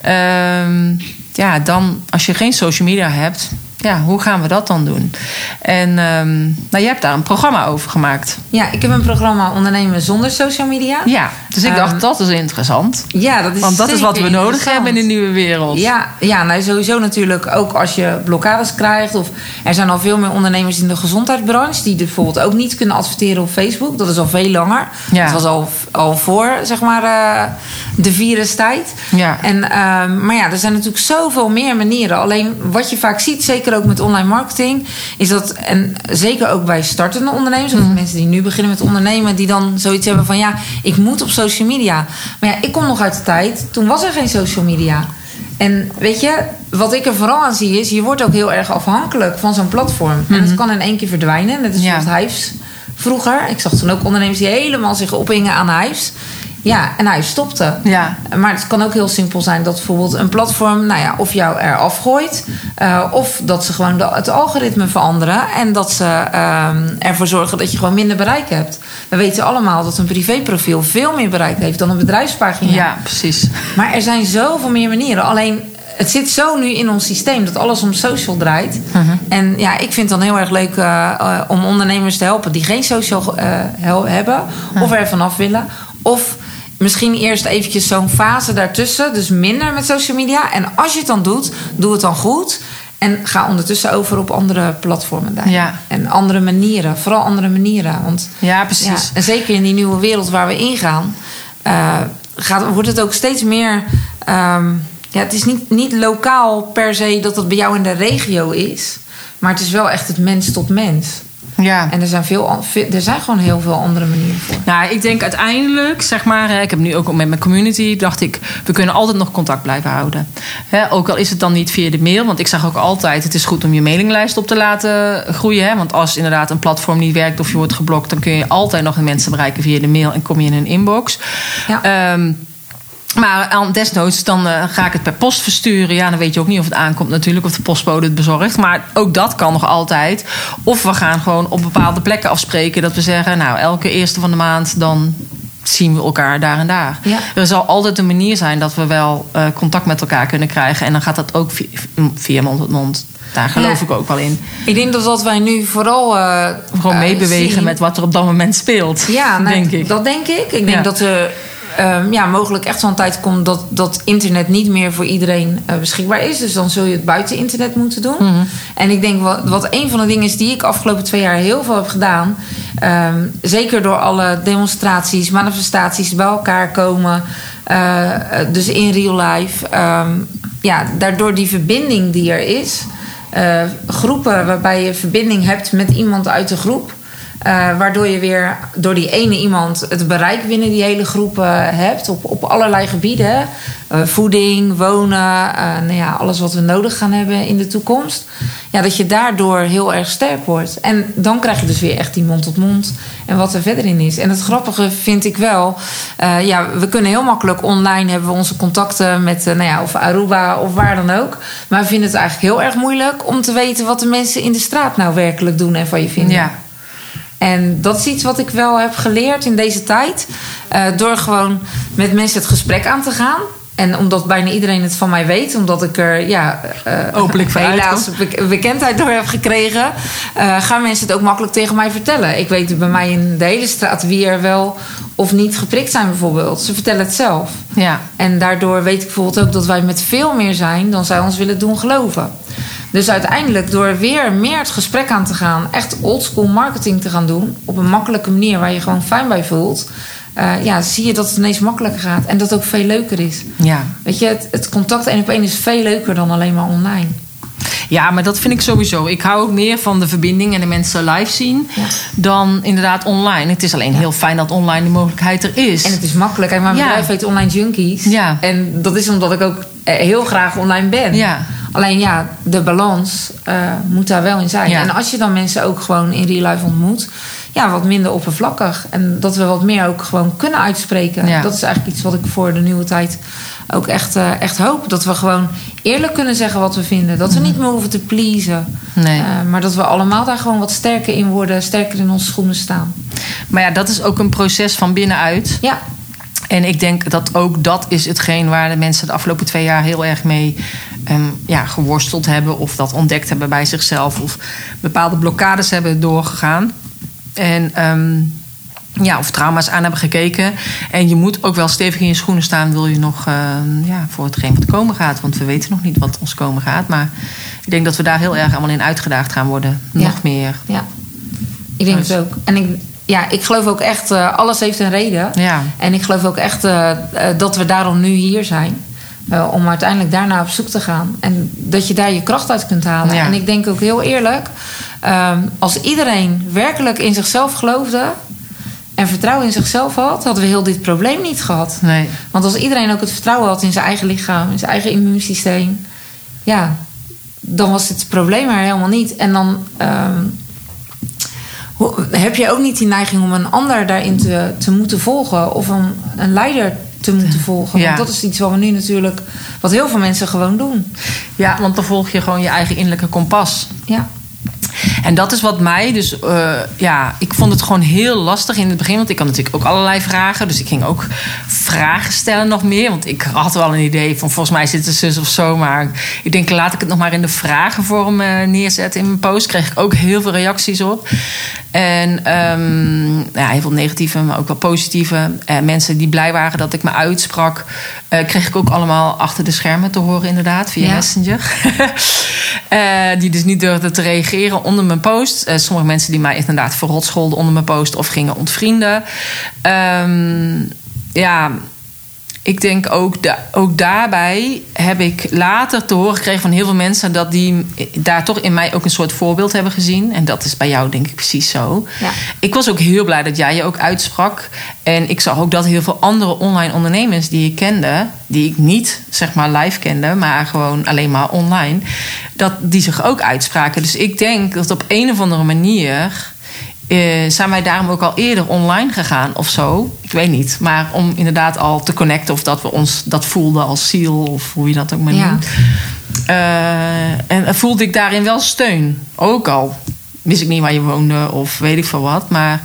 Ehm, ja, dan als je geen social media hebt, ja, hoe gaan we dat dan doen? En ehm, nou, jij hebt daar een programma over gemaakt. Ja, ik heb een programma ondernemen zonder social media. Ja, dus ik dacht Ehm, dat is interessant. Ja, dat is Want dat is wat we nodig hebben in de nieuwe wereld. Ja, ja nou sowieso natuurlijk ook als je blokkades krijgt. Of er zijn al veel meer ondernemers in de gezondheidsbranche die bijvoorbeeld ook niet kunnen adverteren op Facebook. Dat is al veel langer. Ja. Dat was al, al voor zeg maar eh, de virustijd. Ja. En, ehm, maar ja, er zijn natuurlijk zoveel meer manieren. Alleen wat je vaak ziet, zeker ook met online marketing, is dat, en zeker ook bij startende ondernemers, of Mhm. mensen die nu beginnen met ondernemen, die dan zoiets hebben van ja, ik moet op social media. Maar ja, ik kom nog uit de tijd, toen was er geen social media. En weet je, wat ik er vooral aan zie is, je wordt ook heel erg afhankelijk van zo'n platform. En het kan in één keer verdwijnen. Net als Mhm. Ja. Hives vroeger. Ik zag toen ook ondernemers die helemaal zich ophingen aan Hives. Ja, en Hives stopte. Ja. Maar het kan ook heel simpel zijn dat bijvoorbeeld een platform, nou ja, of jou er afgooit, eh, of dat ze gewoon de- het algoritme veranderen en dat ze ehm, ervoor zorgen dat je gewoon minder bereik hebt. We weten allemaal dat een privéprofiel veel meer bereik heeft dan een bedrijfspagina. Ja, precies. Maar er zijn zoveel meer manieren. Alleen het zit zo nu in ons systeem dat alles om social draait. En ja, ik vind het dan heel erg leuk eh, eh, om ondernemers te helpen die geen social hebben of er vanaf willen. Of misschien eerst eventjes zo'n fase daartussen, dus minder met social media. En als je het dan doet, doe het dan goed. En ga ondertussen over op andere platformen daar. Ja. En andere manieren, vooral andere manieren. Want Ja, precies. ja, en zeker in die nieuwe wereld waar we ingaan, eh, gaat, wordt het ook steeds meer. ehm, ja, het is niet, niet lokaal per se dat het bij jou in de regio is, maar het is wel echt het mens tot mens. Ja. En er zijn, veel, er zijn gewoon heel veel andere manieren voor. Nou, ik denk uiteindelijk, zeg maar, hè, ik heb nu ook met mijn community, dacht ik, we kunnen altijd nog contact blijven houden. Hè, ook al is het dan niet via de mail, want ik zag ook altijd, het is goed om je mailinglijst op te laten groeien. Hè, want als inderdaad een platform niet werkt of je wordt geblokt, dan kun je altijd nog de mensen bereiken via de mail en kom je in een inbox. Ja. Ehm, maar desnoods dan eh, ga ik het per post versturen. Ja, dan weet je ook niet of het aankomt natuurlijk, of de postbode het bezorgt. Maar ook dat kan nog altijd. Of we gaan gewoon op bepaalde plekken afspreken dat we zeggen, nou, elke eerste van de maand dan zien we elkaar daar en daar. Ja. Er zal altijd een manier zijn dat we wel eh, contact met elkaar kunnen krijgen. En dan gaat dat ook via, via mond tot mond. Daar geloof Ja. ik ook wel in. Ik denk dat wij nu vooral. eh, Gewoon meebewegen met wat er op dat moment speelt. Ja, nou, denk ik. dat denk ik. Ik denk Ja. dat er ehm, ja, mogelijk echt zo'n tijd komt dat, dat internet niet meer voor iedereen eh, beschikbaar is. Dus dan zul je het buiten internet moeten doen. Mhm. En ik denk wat, wat een van de dingen is die ik afgelopen twee jaar heel veel heb gedaan. ehm, zeker door alle demonstraties, manifestaties bij elkaar komen. eh, eh, dus in real life. ehm, ja, daardoor die verbinding die er is. groepen waarbij je verbinding hebt met iemand uit de groep. Eh, waardoor je weer door die ene iemand het bereik binnen die hele groep eh, hebt. Op, op allerlei gebieden. Eh, voeding, wonen, nou ja, alles wat we nodig gaan hebben in de toekomst. Ja, dat je daardoor heel erg sterk wordt. En dan krijg je dus weer echt die mond-tot-mond en wat er verder in is. En het grappige vind ik wel, ja, we kunnen heel makkelijk online hebben we onze contacten met, nou ja, of Aruba of waar dan ook. Maar we vinden het eigenlijk heel erg moeilijk om te weten wat de mensen in de straat nou werkelijk doen en van je vinden. Ja. En dat is iets wat ik wel heb geleerd in deze tijd. Eh, door gewoon met mensen het gesprek aan te gaan. En omdat bijna iedereen het van mij weet, omdat ik er ja, eh, Openlijk helaas be- bekendheid door heb gekregen, eh, gaan mensen het ook makkelijk tegen mij vertellen. Ik weet bij mij in de hele straat wie er wel of niet geprikt zijn, bijvoorbeeld. Ze vertellen het zelf. Ja. En daardoor weet ik bijvoorbeeld ook dat wij met veel meer zijn dan zij ons willen doen geloven. Dus uiteindelijk, door weer meer het gesprek aan te gaan, echt oldschool marketing te gaan doen, op een makkelijke manier waar je gewoon fijn bij voelt, eh, ja, zie je dat het ineens makkelijker gaat en dat het ook veel leuker is. Ja. Weet je, het, het contact één op één is veel leuker dan alleen maar online. Ja, maar dat vind ik sowieso. Ik hou ook meer van de verbinding en de mensen live zien Ja. dan inderdaad online. Het is alleen heel fijn dat online die mogelijkheid er is. En het is makkelijk. Kijk, mijn Ja. bedrijf heet Online Junkies. Ja. En dat is omdat ik ook eh, heel graag online ben. Ja. Alleen ja, de balans eh, moet daar wel in zijn. En als je dan mensen ook gewoon in real life ontmoet, ja, wat minder oppervlakkig. En dat we wat meer ook gewoon kunnen uitspreken. Ja. Dat is eigenlijk iets wat ik voor de nieuwe tijd ook echt, eh, echt hoop. Dat we gewoon eerlijk kunnen zeggen wat we vinden. Dat we niet meer hoeven te pleasen. Mhm. Nee. Eh, maar dat we allemaal daar gewoon wat sterker in worden, sterker in onze schoenen staan. Maar ja, dat is ook een proces van binnenuit. Ja, En ik denk dat ook dat is hetgeen waar de mensen de afgelopen twee jaar heel erg mee ehm, ja, geworsteld hebben. Of dat ontdekt hebben bij zichzelf. Of bepaalde blokkades hebben doorgegaan. En ehm, ja, of trauma's aan hebben gekeken. En je moet ook wel stevig in je schoenen staan. Wil je nog ehm, ja, voor hetgeen wat komen gaat. Want we weten nog niet wat ons komen gaat. Maar ik denk dat we daar heel erg allemaal in uitgedaagd gaan worden. Ja. Nog meer. ja. Ik denk Dus- het ook. En ik, ja, ik geloof ook echt, eh, alles heeft een reden. Ja. En ik geloof ook echt eh, eh, dat we daarom nu hier zijn. Om uiteindelijk daarna op zoek te gaan. En dat je daar je kracht uit kunt halen. Ja. En ik denk ook heel eerlijk... ehm, als iedereen werkelijk in zichzelf geloofde... en vertrouwen in zichzelf had... hadden we heel dit probleem niet gehad. Nee. Want als iedereen ook het vertrouwen had in zijn eigen lichaam... in zijn eigen immuunsysteem... ja, dan was dit probleem er helemaal niet. En dan... ehm, heb je ook niet die neiging om een ander daarin te, te moeten volgen of een, een leider te moeten volgen. Ja. Want dat is iets wat we nu natuurlijk, wat heel veel mensen gewoon doen. Ja, want dan volg je gewoon je eigen innerlijke kompas. Ja, En dat is wat mij dus, eh, ja, ik vond het gewoon heel lastig in het begin. Want ik had natuurlijk ook allerlei vragen. Dus ik ging ook vragen stellen nog meer. Want ik had wel een idee van volgens mij zit het zus of zo. Maar ik denk, laat ik het nog maar in de vragenvorm eh, neerzetten in mijn post. Kreeg ik ook heel veel reacties op. En ehm, ja, heel veel negatieve, maar ook wel positieve. Eh, mensen die blij waren dat ik me uitsprak. eh, kreeg ik ook allemaal achter de schermen te horen inderdaad. Via Ja. Messenger. Eh, die dus niet durfden te reageren onder mijn post. Sommige mensen die mij inderdaad verrot scholden onder mijn post of gingen ontvrienden. Ehm, ja, ik denk ook, da- ook daarbij heb ik later te horen gekregen van heel veel mensen dat die daar toch in mij ook een soort voorbeeld hebben gezien. En dat is bij jou denk ik precies zo. Ja. Ik was ook heel blij dat jij je ook uitsprak. En ik zag ook dat heel veel andere online ondernemers die ik kende, die ik niet zeg maar live kende, maar gewoon alleen maar online, dat die zich ook uitspraken. Dus ik denk dat op een of andere manier. Eh, zijn wij daarom ook al eerder online gegaan of zo? Ik weet niet. Maar om inderdaad al te connecten of dat we ons dat voelden als ziel of hoe je dat ook maar Ja. noemt. Eh, en voelde ik daarin wel steun. Ook al wist ik niet waar je woonde of weet ik veel wat. Maar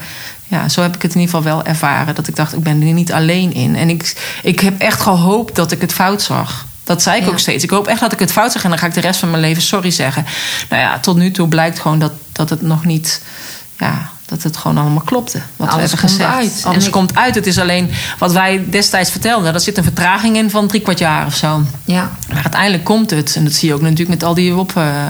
ja, zo heb ik het in ieder geval wel ervaren. Dat ik dacht, ik ben er niet alleen in. En ik, ik heb echt gehoopt dat ik het fout zag. Dat zei ik Ja. ook steeds. Ik hoop echt dat ik het fout zag en dan ga ik de rest van mijn leven sorry zeggen. Nou ja, tot nu toe blijkt gewoon dat, dat het nog niet. Ja, dat het gewoon allemaal klopte. Wat we hebben gezegd. uit. Alles En komt uit. Het is alleen wat wij destijds vertelden. Daar zit een vertraging in van drie kwart jaar of zo. ja, Maar uiteindelijk komt het. En dat zie je ook natuurlijk met al die op. eh,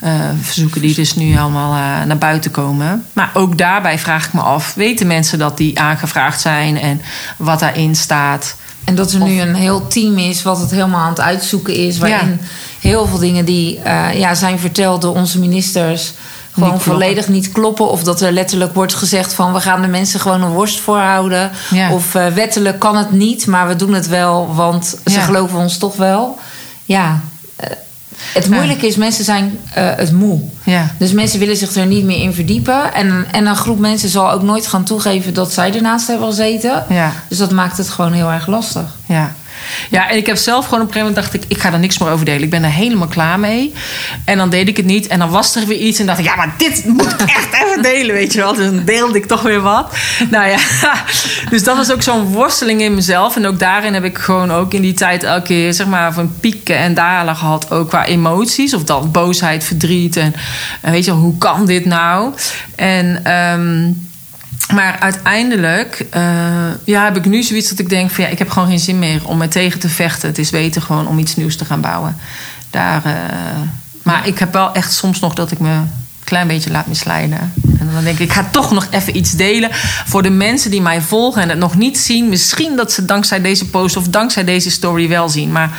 eh, verzoeken die dus nu allemaal eh, naar buiten komen. Maar ook daarbij vraag ik me af: weten mensen dat die aangevraagd zijn en wat daarin staat? En dat er nu een heel team is wat het helemaal aan het uitzoeken is. Waarin heel veel dingen die ja, zijn verteld door onze ministers gewoon volledig niet kloppen. Of dat er letterlijk wordt gezegd van we gaan de mensen gewoon een worst voorhouden. Ja. Of eh, wettelijk kan het niet, maar we doen het wel, want ze Ja. geloven ons toch wel. Ja, eh, het moeilijke is, mensen zijn eh, het moe. Ja. Dus mensen willen zich er niet meer in verdiepen. En, en een groep mensen zal ook nooit gaan toegeven dat zij ernaast hebben gezeten. Ja. Dus dat maakt het gewoon heel erg lastig. Ja. Ja, en ik heb zelf gewoon op een gegeven moment dacht ik, ik ga er niks meer over delen. Ik ben er helemaal klaar mee. En dan deed ik het niet. En dan was er weer iets. En dacht ik, ja, maar dit moet ik echt even delen, weet je wel. Dus dan deelde ik toch weer wat. Nou ja, dus dat was ook zo'n worsteling in mezelf. En ook daarin heb ik gewoon ook in die tijd elke keer, zeg maar, van pieken en dalen gehad. Ook qua emoties. Of dat boosheid, verdriet. En, weet je wel, hoe kan dit nou? En... ehm, maar uiteindelijk eh, ja, heb ik nu zoiets dat ik denk: van ja, ik heb gewoon geen zin meer om me tegen te vechten. Het is beter gewoon om iets nieuws te gaan bouwen. Daar, eh, maar ik heb wel echt soms nog dat ik me een klein beetje laat misleiden. En dan denk ik: ik ga toch nog even iets delen voor de mensen die mij volgen en het nog niet zien. Misschien dat ze dankzij deze post of dankzij deze story wel zien. Maar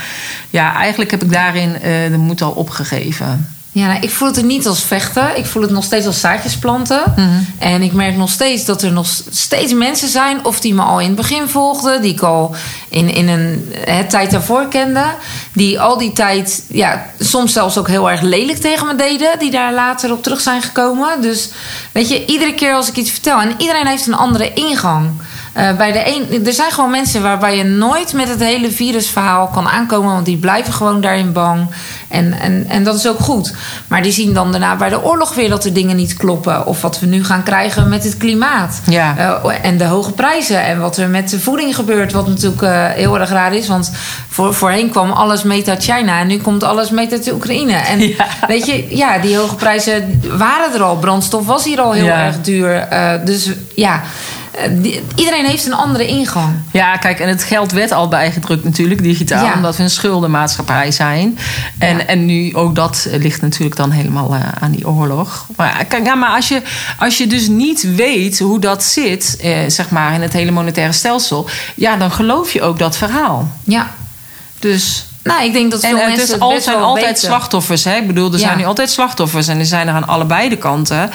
ja, eigenlijk heb ik daarin eh, de moed al opgegeven. Ja, nou, ik voel het er niet als vechten. Ik voel het nog steeds als zaadjes planten. En ik merk nog steeds dat er nog steeds mensen zijn... of die me al in het begin volgden... die ik al in, in een hè, tijd daarvoor kende... die al die tijd ja, soms zelfs ook heel erg lelijk tegen me deden... die daar later op terug zijn gekomen. Dus weet je, iedere keer als ik iets vertel... en iedereen heeft een andere ingang... Eh, bij de een, er zijn gewoon mensen waarbij je nooit met het hele virusverhaal kan aankomen, want die blijven gewoon daarin bang. En, en, en dat is ook goed. Maar die zien dan daarna bij de oorlog weer dat er dingen niet kloppen. Of wat we nu gaan krijgen met het klimaat. Ja. Eh, en de hoge prijzen. En wat er met de voeding gebeurt. Wat natuurlijk eh, heel erg raar is. Want voor, voorheen kwam alles mee uit China. En nu komt alles mee uit de Oekraïne. En Ja. weet je, ja, die hoge prijzen waren er al. Brandstof was hier al heel Ja. erg duur. Dus ja, iedereen heeft een andere ingang. Ja, kijk, en het geld werd al bijgedrukt natuurlijk, digitaal. Ja. Omdat we een schuldenmaatschappij zijn. En, Ja. en nu ook dat ligt natuurlijk dan helemaal eh, aan die oorlog. Maar, kijk, ja, maar als, je, als je dus niet weet hoe dat zit, eh, zeg maar, in het hele monetaire stelsel... ja, dan geloof je ook dat verhaal. Ja. Dus... Nou, ik denk dat veel En het mensen is het al, zijn altijd weten. slachtoffers. Hè? Ik bedoel, er Ja. zijn nu altijd slachtoffers. En er zijn er aan allebei de kanten.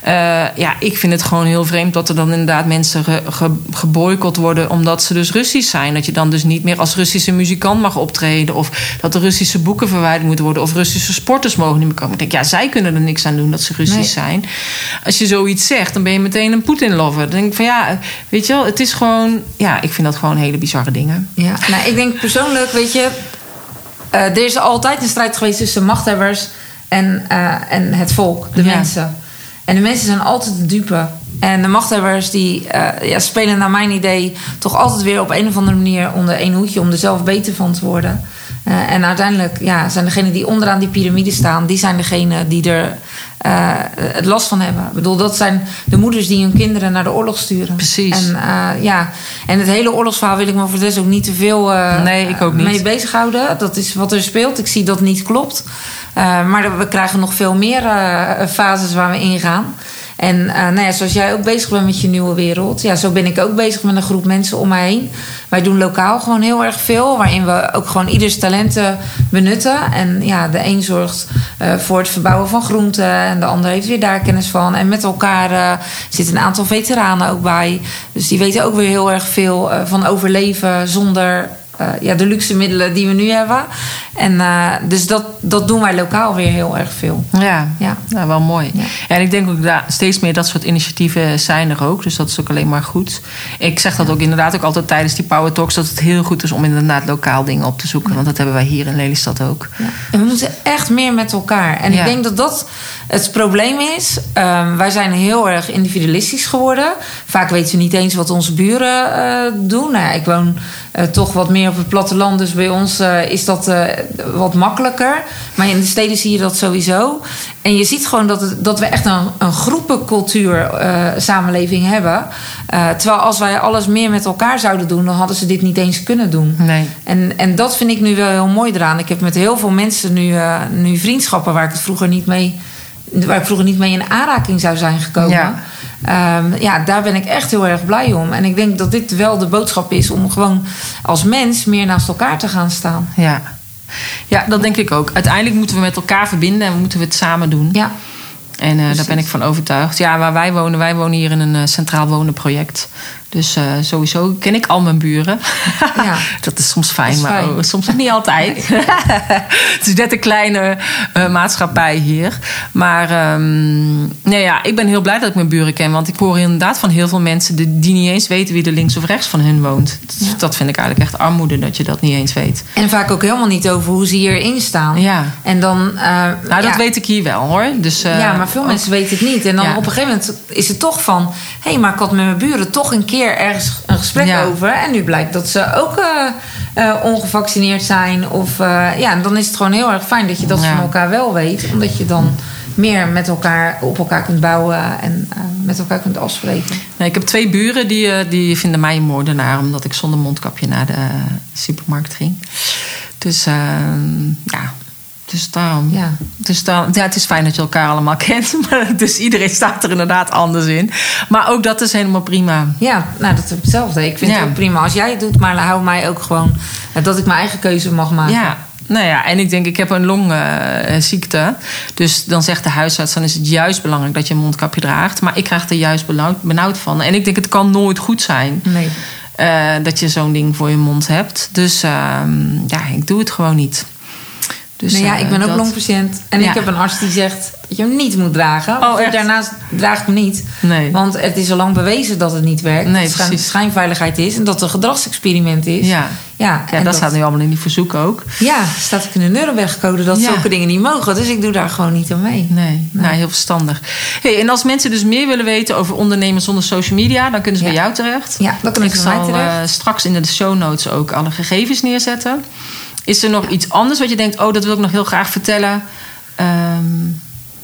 Eh, ja, ik vind het gewoon heel vreemd dat er dan inderdaad mensen ge, ge- geboycott worden. omdat ze dus Russisch zijn. Dat je dan dus niet meer als Russische muzikant mag optreden. Of dat de Russische boeken verwijderd moeten worden. Of Russische sporters mogen niet meer komen. Ik denk, ja, zij kunnen er niks aan doen dat ze Russisch Nee. zijn. Als je zoiets zegt, dan ben je meteen een Poetin-lover. Dan denk ik van ja, weet je wel, het is gewoon. Ja, ik vind dat gewoon hele bizarre dingen. Ja, nou, ik denk persoonlijk, weet je, eh, er is altijd een strijd geweest tussen machthebbers en, eh, en het volk, de Ja. mensen. En de mensen zijn altijd de dupe. En de machthebbers die eh, ja, spelen naar mijn idee toch altijd weer op een of andere manier onder één hoedje om er zelf beter van te worden. Eh, en uiteindelijk ja, zijn degenen die onderaan die piramide staan, die zijn degenen die er eh, het last van hebben. Ik bedoel, dat zijn de moeders die hun kinderen naar de oorlog sturen. Precies. En, eh, ja. en het hele oorlogsverhaal wil ik me voor de rest ook niet te veel Nee, ik ook niet. mee bezighouden. Dat is wat er speelt. Ik zie dat het niet klopt. Maar we krijgen nog veel meer fases waar we ingaan. En eh, nou ja, zoals jij ook bezig bent met je nieuwe wereld. Ja, zo ben ik ook bezig met een groep mensen om mij heen. Wij doen lokaal gewoon heel erg veel. Waarin we ook gewoon ieders talenten benutten. En ja, de een zorgt eh, voor het verbouwen van groenten. En de ander heeft weer daar kennis van. En met elkaar eh, zitten een aantal veteranen ook bij. Dus die weten ook weer heel erg veel van overleven zonder ja, de luxe middelen die we nu hebben. En eh, dus dat, dat doen wij lokaal weer heel erg veel. Ja, Ja. Nou, wel mooi. Ja. En ik denk ook dat steeds meer dat soort initiatieven zijn er ook. Dus dat is ook alleen maar goed. Ik zeg dat ook inderdaad ook altijd tijdens die Power Talks... dat het heel goed is om inderdaad lokaal dingen op te zoeken. Want dat hebben wij hier in Lelystad ook. Ja. En we moeten echt meer met elkaar. En ik denk dat dat het probleem is. Ehm, wij zijn heel erg individualistisch geworden. Vaak weten we niet eens wat onze buren eh, doen. Nou, ik woon eh, toch wat meer op het platteland. Dus bij ons eh, is dat eh, wat makkelijker. Maar in de steden zie je dat sowieso. En je ziet gewoon dat, het, dat we echt een, een groepencultuur samenleving hebben. Terwijl als wij alles meer met elkaar zouden doen... dan hadden ze dit niet eens kunnen doen. Nee. En, en dat vind ik nu wel heel mooi eraan. Ik heb met heel veel mensen nu, nu vriendschappen waar ik het vroeger niet mee, waar ik vroeger niet mee in aanraking zou zijn gekomen. Ja. Ja. ja, daar ben ik echt heel erg blij om. En ik denk dat dit wel de boodschap is om gewoon als mens meer naast elkaar te gaan staan. Ja. Ja, dat denk ik ook. Uiteindelijk moeten we met elkaar verbinden en moeten we het samen doen. Ja. En uh, daar ben ik van overtuigd. Ja, waar wij wonen, wij wonen hier in een uh, centraal wonenproject. Dus uh, sowieso ken ik al mijn buren. Ja. dat is soms fijn, is maar fijn. Soms ook niet altijd. het is net een kleine maatschappij hier. Maar um, nee, ja, ik ben heel blij dat ik mijn buren ken. Want ik hoor inderdaad van heel veel mensen die, die niet eens weten wie er links of rechts van hun woont. Dat, ja. dat vind ik eigenlijk echt armoede dat je dat niet eens weet. En vaak ook helemaal niet over hoe ze hierin staan. Ja. En dan. nou, dat weet ik hier wel hoor. Dus, ja, maar veel mensen weten het niet. En dan op een gegeven moment is het toch van... hé, hey, maar ik had met mijn buren toch een keer ergens een gesprek ja. over. En nu blijkt dat ze ook uh, uh, ongevaccineerd zijn. Of uh, ja, dan is het gewoon heel erg fijn dat je dat van elkaar wel weet. Omdat je dan meer met elkaar op elkaar kunt bouwen en met elkaar kunt afspreken. Nee, ik heb twee buren die, die vinden mij een moordenaar... omdat ik zonder mondkapje naar de supermarkt ging. Dus ja, dus daarom. Ja. Dus dan, ja, het is fijn dat je elkaar allemaal kent. Maar dus iedereen staat er inderdaad anders in. Maar ook dat is helemaal prima. Ja, nou dat is hetzelfde. Ik vind ja. het ook prima als jij het doet. Maar hou mij ook gewoon dat ik mijn eigen keuze mag maken. Ja. Nou ja, en ik denk, ik heb een longziekte. Uh, dus dan zegt de huisarts, dan is het juist belangrijk dat je een mondkapje draagt. Maar ik krijg er juist benauwd, benauwd van. En ik denk, het kan nooit goed zijn. Nee. Uh, dat je zo'n ding voor je mond hebt. Dus uh, ja, ik doe het gewoon niet. Dus, nou ja, ik ben ook dat... longpatiënt. En ja. ik heb een arts die zegt dat je hem niet moet dragen. Oh, echt? Daarnaast draag ik hem niet. Nee. Want het is al lang bewezen dat het niet werkt. Nee, dat het schijnveiligheid is. En dat het een gedragsexperiment is. Ja, ja, ja dat, dat, staat nu allemaal in die verzoek ook. Ja, staat ook in de Nuremberg-code dat ja. zulke dingen niet mogen. Dus ik doe daar gewoon niet aan mee. Nee, nee. Nou, heel verstandig. Hey, en als mensen dus meer willen weten over ondernemen zonder social media... dan kunnen ze bij jou terecht. Ja, dat kan ik, ik zal uh, straks in de show notes ook alle gegevens neerzetten. Is er nog iets anders wat je denkt, oh, dat wil ik nog heel graag vertellen? Um,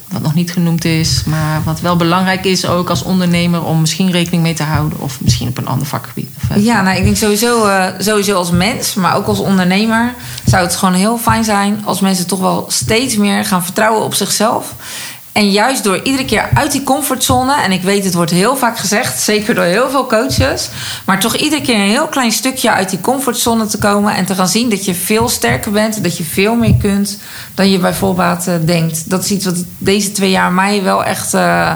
wat nog niet genoemd is, maar wat wel belangrijk is ook als ondernemer om misschien rekening mee te houden, of misschien op een ander vakgebied. Ja, nou, ik denk sowieso, uh, sowieso als mens, maar ook als ondernemer zou het gewoon heel fijn zijn als mensen toch wel steeds meer gaan vertrouwen op zichzelf. En juist door iedere keer uit die comfortzone, en ik weet het wordt heel vaak gezegd, zeker door heel veel coaches, maar toch iedere keer een heel klein stukje uit die comfortzone te komen en te gaan zien dat je veel sterker bent, dat je veel meer kunt dan je bijvoorbeeld uh, denkt. Dat is iets wat deze twee jaar mij wel echt uh,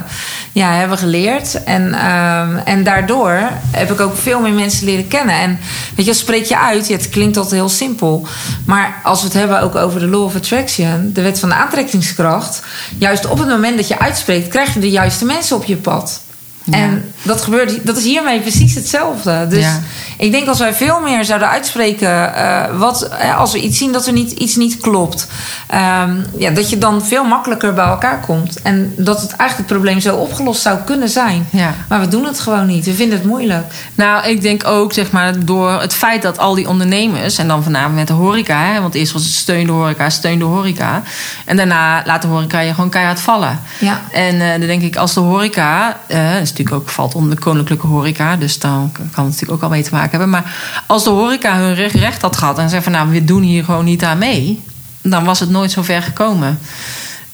ja, hebben geleerd. En, uh, en daardoor heb ik ook veel meer mensen leren kennen. En weet je, spreek je uit, het klinkt altijd heel simpel, maar als we het hebben ook over de law of attraction, de wet van de aantrekkingskracht, juist op het moment dat je uitspreekt, krijg je de juiste mensen op je pad. Ja. En dat, gebeurt, dat is hiermee precies hetzelfde. Dus ja. ik denk als wij veel meer zouden uitspreken, uh, wat, als we iets zien dat er niet, iets niet klopt, um, ja, dat je dan veel makkelijker bij elkaar komt. En dat het eigenlijk het probleem zo opgelost zou kunnen zijn. Ja. Maar we doen het gewoon niet. We vinden het moeilijk. Nou, ik denk ook, zeg maar, door het feit dat al die ondernemers, en dan vanavond met de horeca, hè, want eerst was het steun de horeca, steun de horeca. En daarna laat de horeca je gewoon keihard vallen. Ja. En uh, dan denk ik, als de horeca, uh, natuurlijk ook valt onder de koninklijke horeca, dus dan kan het natuurlijk ook al mee te maken hebben. Maar als de horeca hun recht, had gehad en zei van nou, we doen hier gewoon niet aan mee, dan was het nooit zo ver gekomen.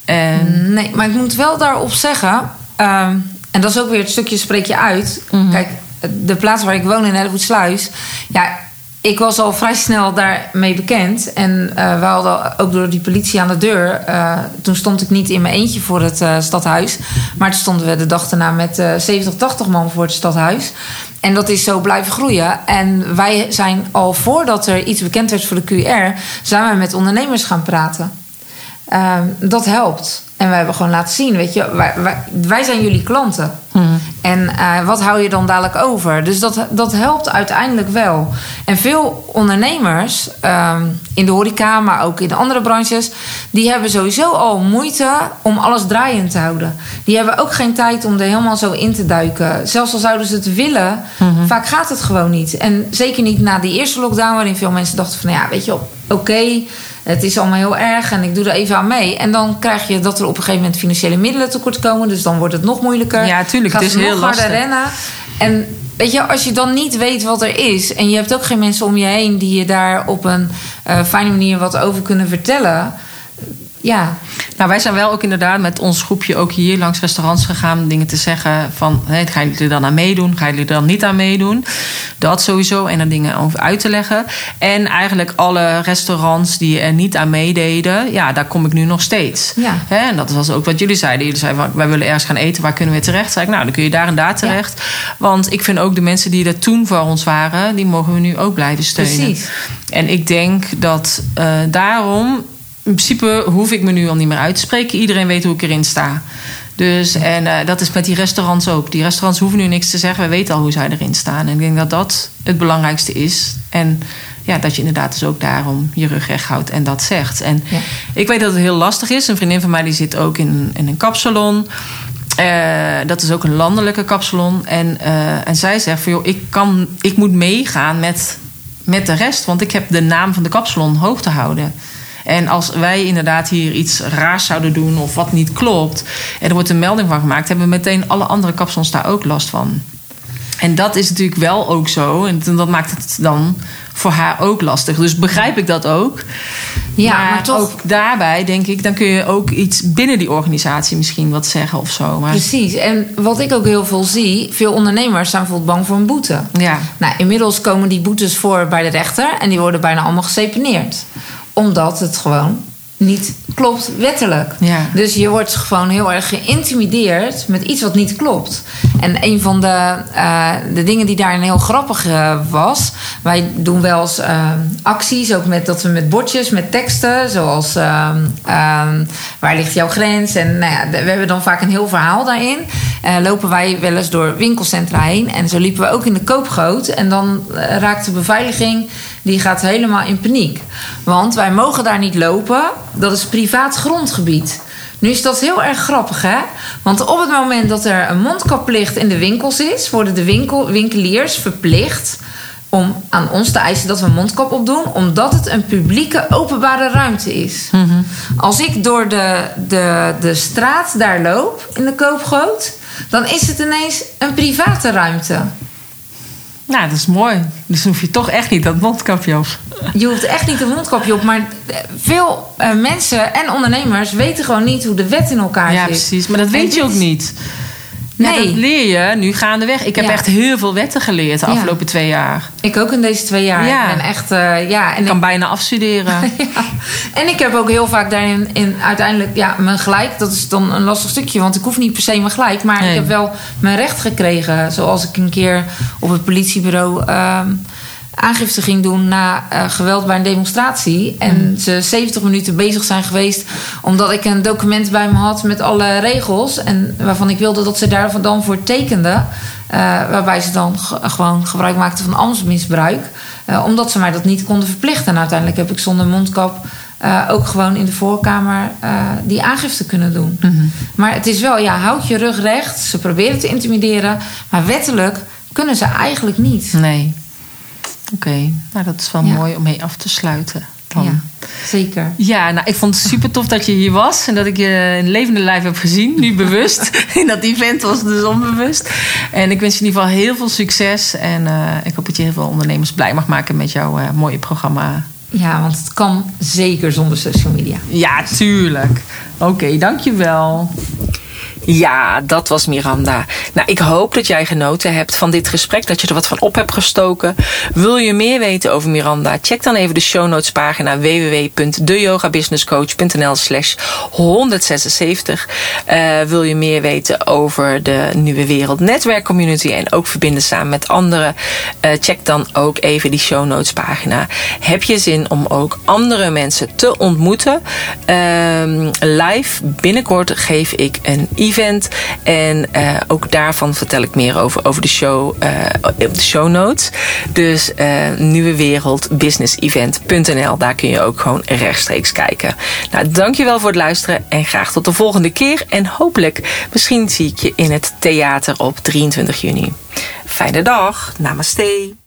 En... Nee, maar ik moet wel daarop zeggen, um, en dat is ook weer het stukje spreek je uit. Mhm. Kijk, de plaats waar ik woon in Hellevoetsluis, ja, ik was al vrij snel daarmee bekend. En uh, we hadden ook door die politie aan de deur. Uh, toen stond ik niet in mijn eentje voor het uh, stadhuis. Maar toen stonden we de dag daarna met 70, 80 man voor het stadhuis. En dat is zo blijven groeien. En wij zijn al voordat er iets bekend werd voor de QR, zijn we met ondernemers gaan praten. Dat helpt. En we hebben gewoon laten zien, weet je, wij, wij, wij zijn jullie klanten. Hmm. En uh, wat hou je dan dadelijk over? Dus dat, dat helpt uiteindelijk wel. En veel ondernemers um, in de horeca, maar ook in de andere branches, die hebben sowieso al moeite om alles draaiend te houden. Die hebben ook geen tijd om er helemaal zo in te duiken. Zelfs al zouden ze het willen, Hmm. vaak gaat het gewoon niet. En zeker niet na die eerste lockdown, waarin veel mensen dachten van, nou ja, weet je, oké. Okay, het is allemaal heel erg en ik doe er even aan mee. En dan krijg je dat er op een gegeven moment financiële middelen tekort komen. Dus dan wordt het nog moeilijker. Ja, tuurlijk. Gaat het is nog heel harder lastig. rennen. En weet je, als je dan niet weet wat er is... en je hebt ook geen mensen om je heen... die je daar op een uh, fijne manier wat over kunnen vertellen... ja, Nou, wij zijn wel ook inderdaad met ons groepje ook hier langs restaurants gegaan. om Dingen te zeggen van, hé, gaan jullie er dan aan meedoen? Gaan jullie er dan niet aan meedoen? Dat sowieso. En er dingen over uit te leggen. En eigenlijk alle restaurants die er niet aan meededen. Ja, daar kom ik nu nog steeds. Ja. Hè, en dat was ook wat jullie zeiden. Jullie zeiden, van, wij willen ergens gaan eten. Waar kunnen we terecht? Zei ik, nou, dan kun je daar en daar terecht. Want ik vind ook de mensen die er toen voor ons waren... die mogen we nu ook blijven steunen. Precies. En ik denk dat eh, daarom, in principe hoef ik me nu al niet meer uit te spreken. Iedereen weet hoe ik erin sta. Dus, en eh, dat is met die restaurants ook. Die restaurants hoeven nu niks te zeggen. We weten al hoe zij erin staan. En ik denk dat dat het belangrijkste is. En ja, dat je inderdaad dus ook daarom je rug recht houdt en dat zegt. En Ja. ik weet dat het heel lastig is. Een vriendin van mij die zit ook in, in een kapsalon. Eh, dat is ook een landelijke kapsalon. En, eh, en zij zegt van joh, ik, kan, ik moet meegaan met, met de rest. Want ik heb de naam van de kapsalon hoog te houden. En als wij inderdaad hier iets raars zouden doen of wat niet klopt, en er wordt een melding van gemaakt, hebben meteen alle andere kapsalons daar ook last van. En dat is natuurlijk wel ook zo. En dat maakt het dan voor haar ook lastig. Dus begrijp ik dat ook. Ja, maar toch- ook daarbij denk ik, dan kun je ook iets binnen die organisatie misschien wat zeggen of zo. Maar precies. En wat ik ook heel veel zie, veel ondernemers zijn bijvoorbeeld bang voor een boete. ja, Nou, inmiddels komen die boetes voor bij de rechter en die worden bijna allemaal geseponeerd. Omdat het gewoon niet klopt wettelijk. Ja. Dus je wordt gewoon heel erg geïntimideerd met iets wat niet klopt. En een van de, eh, de dingen die daarin heel grappig eh, was... wij doen wel eens eh, acties, ook met, dat we met bordjes, met teksten... zoals ehm, ehm, waar ligt jouw grens? En nou ja, we hebben dan vaak een heel verhaal daarin. Lopen wij wel eens door winkelcentra heen. En zo liepen we ook in de koopgoot. En dan raakt de beveiliging, die gaat helemaal in paniek. Want wij mogen daar niet lopen. Dat is privaat grondgebied. Nu is dat heel erg grappig, hè? Want op het moment dat er een mondkapplicht in de winkels is... worden de winkel, winkeliers verplicht om aan ons te eisen dat we een mondkap opdoen... omdat het een publieke openbare ruimte is. Als ik door de, de, de straat daar loop, in de koopgoot... dan is het ineens een private ruimte. Nou, dat is mooi. Dus dan hoef je toch echt niet dat mondkapje op. Je hoeft echt niet een mondkapje op, maar veel eh, mensen en ondernemers weten gewoon niet hoe de wet in elkaar Ja, zit. precies. Maar dat En weet je ook is- niet. Ja, Nee. dat leer je nu gaandeweg. Ik heb Ja. echt heel veel wetten geleerd de afgelopen twee jaar. Ik ook in deze twee jaar. Ja. Ik ben echt, eh, ja. En Ik kan ik, bijna afstuderen. En ik heb ook heel vaak daarin in, uiteindelijk, ja, mijn gelijk. Dat is dan een lastig stukje, want ik hoef niet per se mijn gelijk. Maar Nee. ik heb wel mijn recht gekregen. Zoals ik een keer op het politiebureau ehm, aangifte ging doen na eh, geweld bij een demonstratie. En ze 70 minuten bezig zijn geweest omdat ik een document bij me had met alle regels. En waarvan ik wilde dat ze daar dan voor tekenden. Eh, waarbij ze dan ge- gewoon gebruik maakten van ambtsmisbruik. Eh, omdat ze mij dat niet konden verplichten. En uiteindelijk heb ik zonder mondkap ook gewoon in de voorkamer die aangifte kunnen doen. Maar het is wel, ja, houd je rug recht. Ze proberen te intimideren. Maar wettelijk kunnen ze eigenlijk niet. Nee. Oké, nou dat is wel Ja. mooi om mee af te sluiten. Dan. Ja, zeker. Ja, nou, ik vond het super tof dat je hier was en dat ik je in levende lijf heb gezien. Nu bewust. in dat event was het dus onbewust. En ik wens je in ieder geval heel veel succes. En eh, ik hoop dat je heel veel ondernemers blij mag maken met jouw eh, mooie programma. Ja, want het kan zeker zonder social media. Ja, tuurlijk. Oké, dankjewel. Ja, dat was Miranda. Nou, ik hoop dat jij genoten hebt van dit gesprek, dat je er wat van op hebt gestoken. Wil je meer weten over Miranda? Check dan even de show notes pagina www.deyogabusinesscoach.nl slash 176. Eh, wil je meer weten over de Nieuwe Wereld Netwerkcommunity en ook verbinden samen met anderen? Eh, check dan ook even die show notes pagina. Heb je zin om ook andere mensen te ontmoeten? Ehm, live binnenkort geef ik een event. En eh, ook daarvan vertel ik meer over, over de show eh, op de show notes. Dus eh Nieuwe Wereld Business Event.nl. Daar kun je ook gewoon rechtstreeks kijken. Nou, dankjewel voor het luisteren. En graag tot de volgende keer. En hopelijk, misschien zie ik je in het theater op 23 juni. Fijne dag. Namaste.